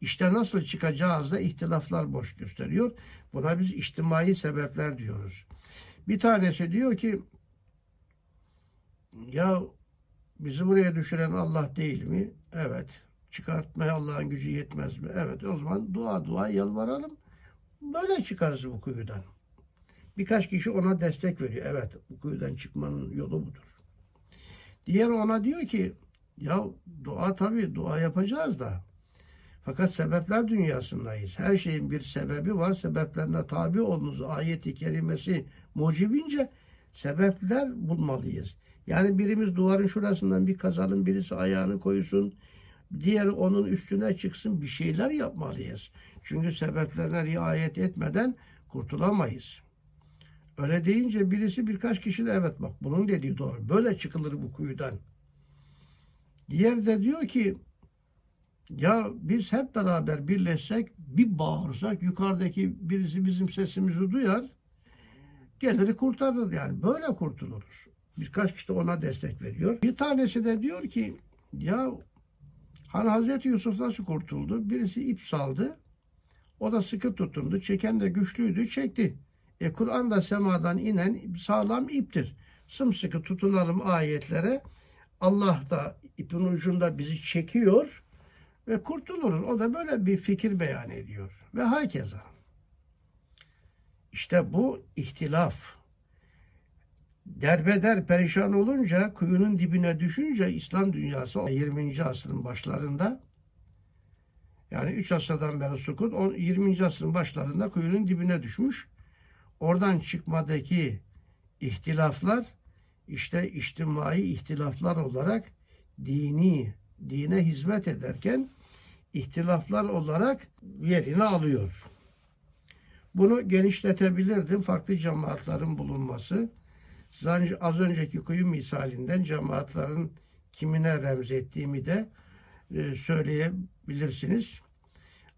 İşte nasıl çıkacağız da ihtilaflar boş gösteriyor. Buna biz içtimai sebepler diyoruz. Bir tanesi diyor ki ya bizi buraya düşüren Allah değil mi? Evet. Çıkartmaya Allah'ın gücü yetmez mi? Evet. O zaman dua dua yalvaralım. Böyle çıkarız bu kuyudan. Birkaç kişi ona destek veriyor. Evet bu kuyudan çıkmanın yolu budur. Diğer ona diyor ki ya dua tabii dua yapacağız da fakat sebepler dünyasındayız. Her şeyin bir sebebi var. Sebeplerine tabi olunuz. Ayeti kerimesi mucibince sebepler bulmalıyız. Yani birimiz duvarın şurasından bir kazalım, birisi ayağını koysun, diğeri onun üstüne çıksın bir şeyler yapmalıyız. Çünkü sebeplerine riayet etmeden kurtulamayız. Öyle deyince birisi birkaç kişi evet bak bunun dediği doğru. Böyle çıkılır bu kuyudan. Diğer de diyor ki ya biz hep beraber birleşsek, bir bağırsak yukarıdaki birisi bizim sesimizi duyar, gelir kurtarır yani. Böyle kurtuluruz. Birkaç kişi de ona destek veriyor. Bir tanesi de diyor ki ya hani Hazreti Yusuf nasıl kurtuldu? Birisi ip saldı. O da sıkı tutundu. Çeken de güçlüydü. Çekti. E Kur'an da semadan inen sağlam iptir. Sımsıkı tutunalım ayetlere. Allah da ipin ucunda bizi çekiyor ve kurtuluruz. O da böyle bir fikir beyan ediyor. Ve hakeza. İşte bu ihtilaf. Derbeder perişan olunca, kuyunun dibine düşünce İslam dünyası 20. asrın başlarında yani 3 asırdan beri sukut 20. asrın başlarında kuyunun dibine düşmüş. Oradan çıkmadaki ihtilaflar işte içtimai ihtilaflar olarak dini, dine hizmet ederken ihtilaflar olarak yerini alıyor. Bunu genişletebilirdim. Farklı cemaatlerin bulunması. Az önceki kuyu misalinden cemaatlerin kimine remzettiğimi de e, söyleyebilirsiniz.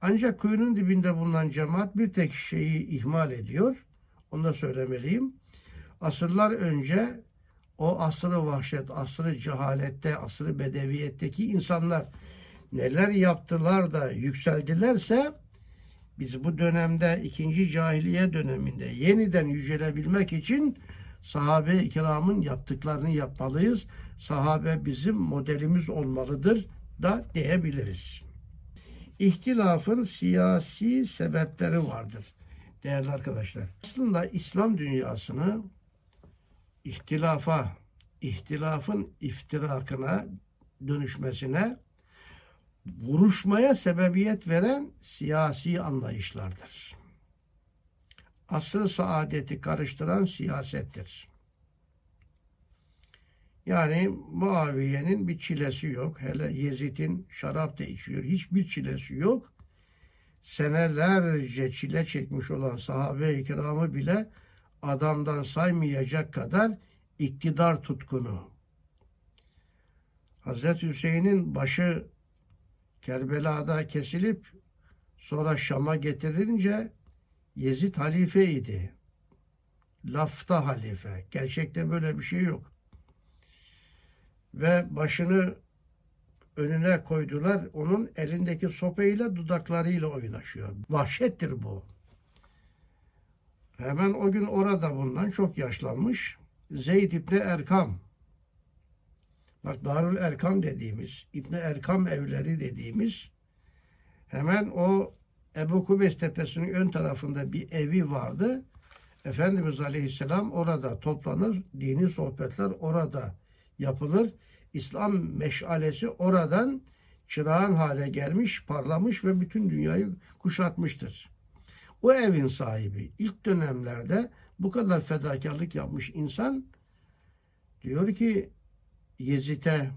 Ancak kuyunun dibinde bulunan cemaat bir tek şeyi ihmal ediyor. Onu da söylemeliyim. Asırlar önce o asrı vahşet, asrı cehalette, asrı bedeviyetteki insanlar neler yaptılar da yükseldilerse biz bu dönemde ikinci cahiliye döneminde yeniden yücelebilmek için sahabe-i kiramın yaptıklarını yapmalıyız. Sahabe bizim modelimiz olmalıdır da diyebiliriz. İhtilafın siyasi sebepleri vardır değerli arkadaşlar. Aslında İslam dünyasını ihtilafa, ihtilafın iftirakına dönüşmesine vuruşmaya sebebiyet veren siyasi anlayışlardır. Asrı saadeti karıştıran siyasettir. Yani Muaviye'nin bir çilesi yok. Hele Yezid'in şarap da içiyor. Hiçbir çilesi yok. Senelerce çile çekmiş olan sahabe-i kiramı bile adamdan saymayacak kadar iktidar tutkunu. Hazreti Hüseyin'in başı Kerbela'da kesilip sonra Şam'a getirilince Yezid halifeydi. Lafta halife. Gerçekte böyle bir şey yok. Ve başını önüne koydular. Onun elindeki sopayla dudaklarıyla oynaşıyor. Vahşettir bu. Hemen o gün orada bulunan çok yaşlanmış Zeyd İbni Erkam. Bak Darül Erkam dediğimiz, İbni Erkam evleri dediğimiz hemen o Ebu Kubeys Tepesi'nin ön tarafında bir evi vardı. Efendimiz Aleyhisselam orada toplanır, dini sohbetler orada yapılır. İslam meşalesi oradan çırağın hale gelmiş, parlamış ve bütün dünyayı kuşatmıştır. O evin sahibi ilk dönemlerde bu kadar fedakarlık yapmış insan diyor ki Yezid'e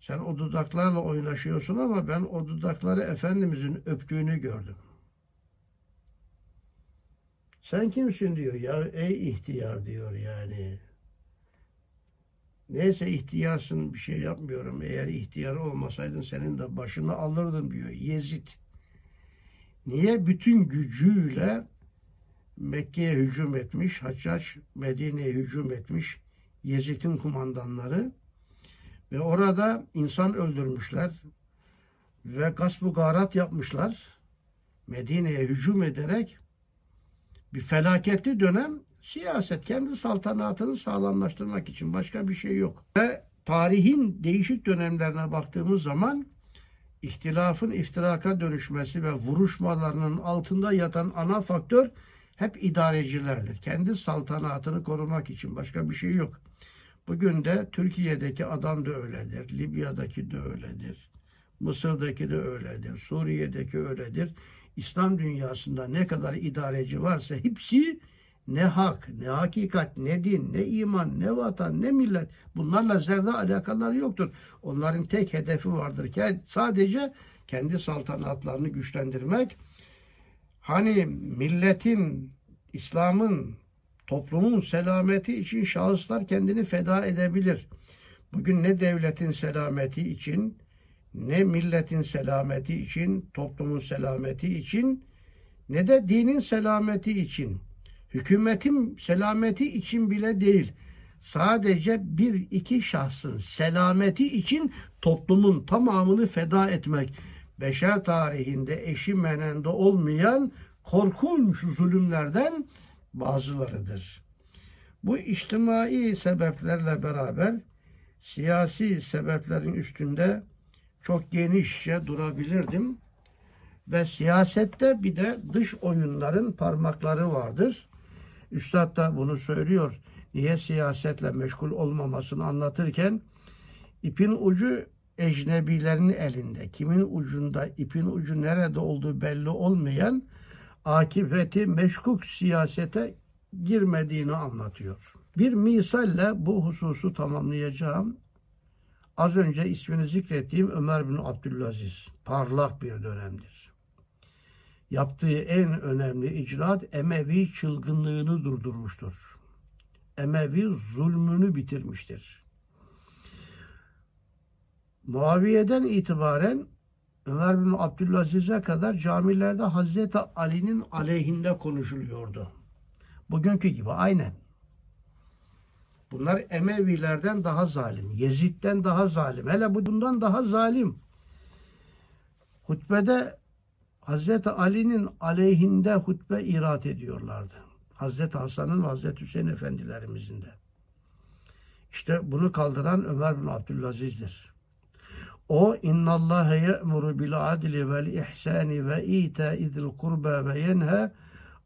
sen o dudaklarla oynaşıyorsun ama ben o dudakları Efendimizin öptüğünü gördüm. Sen kimsin diyor ya ey ihtiyar diyor yani. Neyse ihtiyarsın bir şey yapmıyorum. Eğer ihtiyar olmasaydın senin de başını alırdım diyor Yezid. Niye bütün gücüyle Mekke'ye hücum etmiş, Haccac Medine'ye hücum etmiş Yezid'in kumandanları ve orada insan öldürmüşler ve gasp garat yapmışlar. Medine'ye hücum ederek bir felaketli dönem siyaset kendi saltanatını sağlamlaştırmak için başka bir şey yok. Ve tarihin değişik dönemlerine baktığımız zaman ihtilafın iftiraka dönüşmesi ve vuruşmalarının altında yatan ana faktör hep idarecilerdir. Kendi saltanatını korumak için başka bir şey yok. Bugün de Türkiye'deki adam da öyledir. Libya'daki de öyledir. Mısır'daki de öyledir. Suriye'deki öyledir. İslam dünyasında ne kadar idareci varsa hepsi ne hak, ne hakikat, ne din, ne iman, ne vatan, ne millet bunlarla zerre alakaları yoktur. Onların tek hedefi vardır ki sadece kendi saltanatlarını güçlendirmek. Hani milletin, İslam'ın, toplumun selameti için şahıslar kendini feda edebilir. Bugün ne devletin selameti için, ne milletin selameti için, toplumun selameti için, ne de dinin selameti için. Hükümetin selameti için bile değil, sadece bir iki şahsın selameti için toplumun tamamını feda etmek, beşer tarihinde eşi menende olmayan korkunç zulümlerden bazılarıdır. Bu içtimai sebeplerle beraber siyasi sebeplerin üstünde çok genişçe durabilirdim. Ve siyasette bir de dış oyunların parmakları vardır. Üstad da bunu söylüyor. Niye siyasetle meşgul olmamasını anlatırken ipin ucu ecnebilerin elinde. Kimin ucunda, ipin ucu nerede olduğu belli olmayan akıbeti meşkuk siyasete girmediğini anlatıyor. Bir misalle bu hususu tamamlayacağım. Az önce ismini zikrettiğim Ömer bin Abdülaziz parlak bir dönemdir. Yaptığı en önemli icraat Emevi çılgınlığını durdurmuştur. Emevi zulmünü bitirmiştir. Muaviye'den itibaren Ömer bin Abdülaziz'e kadar camilerde Hazreti Ali'nin aleyhinde konuşuluyordu. Bugünkü gibi aynen. Bunlar Emevilerden daha zalim, Yezid'den daha zalim, hele bundan daha zalim. Hutbede Hazreti Ali'nin aleyhinde hutbe irat ediyorlardı. Hazreti Hasan'ın ve Hazreti Hüseyin efendilerimizin de. İşte bunu kaldıran Ömer bin Abdülaziz'dir. O innallâhe ye'muru bil adli vel ihsani ve itâizil kurba ve yenhe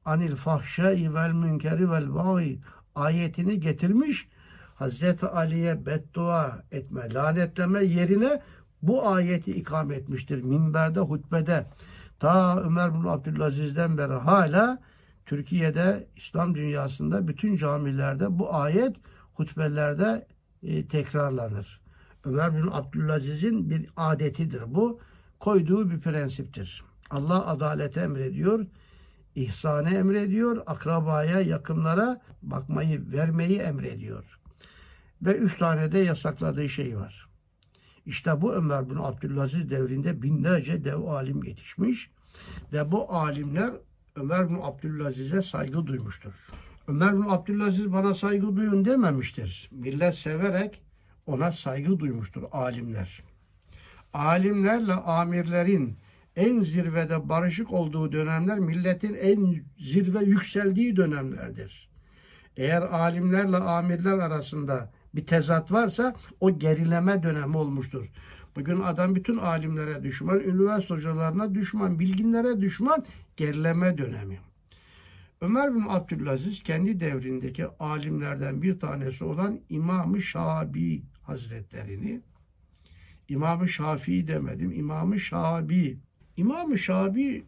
anil fahşai vel münkeri vel bâgi ayetini getirmiş. Hazreti Ali'ye beddua etme, lanetleme yerine bu ayeti ikam etmiştir. Minberde, hutbede. Ta Ömer bin Abdülaziz'den beri hala Türkiye'de, İslam dünyasında bütün camilerde bu ayet hutbelerde e, tekrarlanır. Ömer bin Abdülaziz'in bir adetidir bu. Koyduğu bir prensiptir. Allah adalete emrediyor, ihsanı emrediyor, akrabaya, yakınlara bakmayı, vermeyi emrediyor. Ve üç tane de yasakladığı şey var. İşte bu Ömer bin Abdülaziz devrinde binlerce dev alim yetişmiş ve bu alimler Ömer bin Abdülaziz'e saygı duymuştur. Ömer bin Abdülaziz bana saygı duyun dememiştir. Millet severek ona saygı duymuştur alimler. Alimlerle amirlerin en zirvede barışık olduğu dönemler milletin en zirve yükseldiği dönemlerdir. Eğer alimlerle amirler arasında bir tezat varsa o gerileme dönemi olmuştur. Bugün adam bütün alimlere düşman, üniversite hocalarına düşman, bilginlere düşman, gerileme dönemi. Ömer bin Abdülaziz kendi devrindeki alimlerden bir tanesi olan İmam-ı Şabi Hazretlerini İmam-ı Şafii demedim, İmam-ı Şabi. İmam-ı Şabi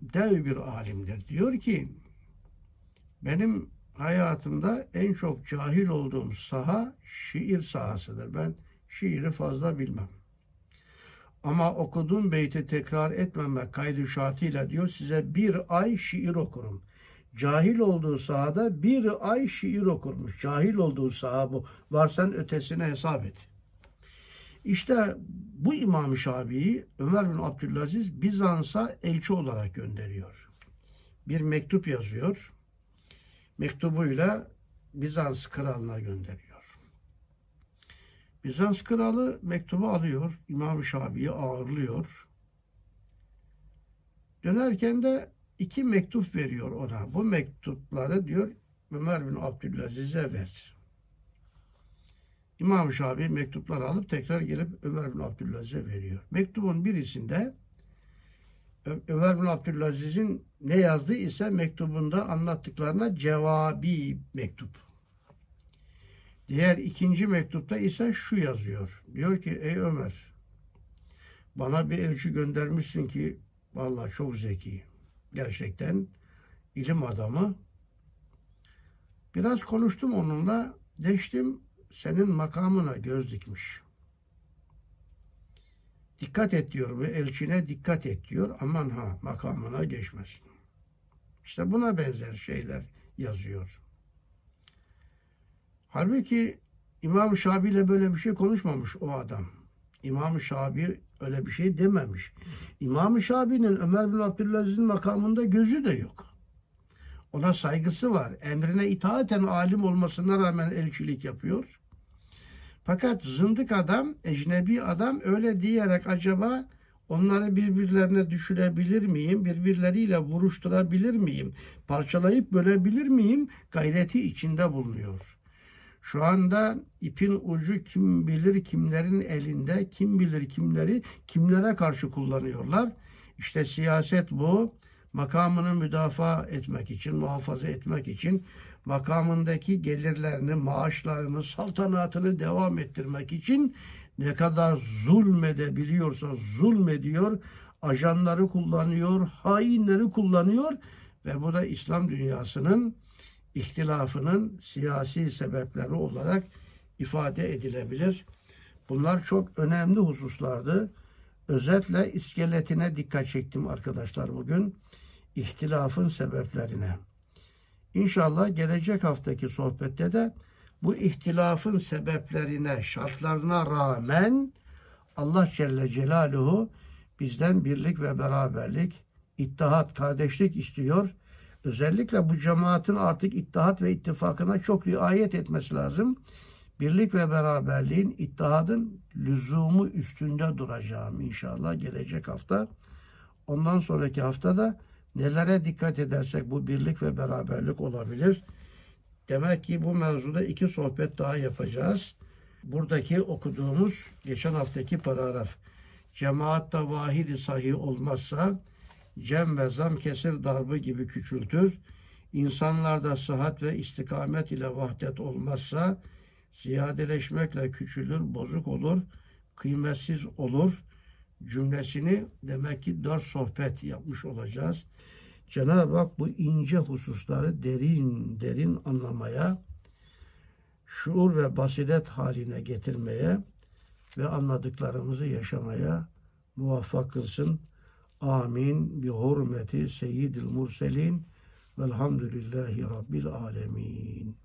dev bir alimdir. Diyor ki benim hayatımda en çok cahil olduğum saha şiir sahasıdır. Ben şiiri fazla bilmem. Ama okuduğum beyti tekrar etmemek kaydı şartıyla diyor size bir ay şiir okurum. Cahil olduğu sahada bir ay şiir okurmuş. Cahil olduğu saha bu. Varsan ötesine hesap et. İşte bu İmam-ı Şabii'yi Ömer bin Abdülaziz Bizans'a elçi olarak gönderiyor. Bir mektup yazıyor. Mektubuyla Bizans kralına gönderiyor. Bizans kralı mektubu alıyor. İmam-ı Şabii'yi ağırlıyor. Dönerken de iki mektup veriyor ona. Bu mektupları diyor Ömer bin Abdülaziz'e ver. İmam Şafii mektupları alıp tekrar gelip Ömer bin Abdülaziz'e veriyor. Mektubun birisinde Ömer bin Abdülaziz'in ne yazdığı ise mektubunda anlattıklarına cevabi mektup. Diğer ikinci mektupta ise şu yazıyor. Diyor ki ey Ömer bana bir elçi göndermişsin ki vallahi çok zeki gerçekten ilim adamı. Biraz konuştum onunla. Deştim senin makamına göz dikmiş. Dikkat et diyor ve elçine dikkat et diyor. Aman ha makamına geçmesin. İşte buna benzer şeyler yazıyor. Halbuki İmam Şabi ile böyle bir şey konuşmamış o adam. İmam Şabi öyle bir şey dememiş. İmam Şabi'nin Ömer bin Abdülaziz'in makamında gözü de yok. Ona saygısı var. Emrine itaaten alim olmasına rağmen elçilik yapıyor. Fakat zındık adam, ecnebi adam öyle diyerek acaba onları birbirlerine düşürebilir miyim? Birbirleriyle vuruşturabilir miyim? Parçalayıp bölebilir miyim? Gayreti içinde bulunuyor. Şu anda ipin ucu kim bilir kimlerin elinde, kim bilir kimleri kimlere karşı kullanıyorlar. İşte siyaset bu. Makamını müdafaa etmek için, muhafaza etmek için makamındaki gelirlerini, maaşlarını, saltanatını devam ettirmek için ne kadar zulmedebiliyorsa zulmediyor, ajanları kullanıyor, hainleri kullanıyor ve bu da İslam dünyasının ihtilafının siyasi sebepleri olarak ifade edilebilir. Bunlar çok önemli hususlardı. Özetle iskeletine dikkat çektim arkadaşlar bugün. İhtilafın sebeplerine. İnşallah gelecek haftaki sohbette de bu ihtilafın sebeplerine, şartlarına rağmen Allah Celle Celaluhu bizden birlik ve beraberlik, ittihat, kardeşlik istiyor. Özellikle bu cemaatin artık ittihat ve ittifakına çok riayet etmesi lazım. Birlik ve beraberliğin, ittihadın lüzumu üstünde duracağım inşallah gelecek hafta. Ondan sonraki haftada nelere dikkat edersek bu birlik ve beraberlik olabilir. Demek ki bu mevzuda iki sohbet daha yapacağız. Buradaki okuduğumuz geçen haftaki paragraf. Cemaatta vahidi sahih olmazsa cem ve zam kesir darbı gibi küçültür. İnsanlarda sıhhat ve istikamet ile vahdet olmazsa ziyadeleşmekle küçülür, bozuk olur, kıymetsiz olur cümlesini demek ki dört sohbet yapmış olacağız. Cenab-ı Hak bu ince hususları derin derin anlamaya, şuur ve basiret haline getirmeye ve anladıklarımızı yaşamaya muvaffak kılsın. Amin. Bi hurmeti seyyidil murselin velhamdülillahi rabbil alemin.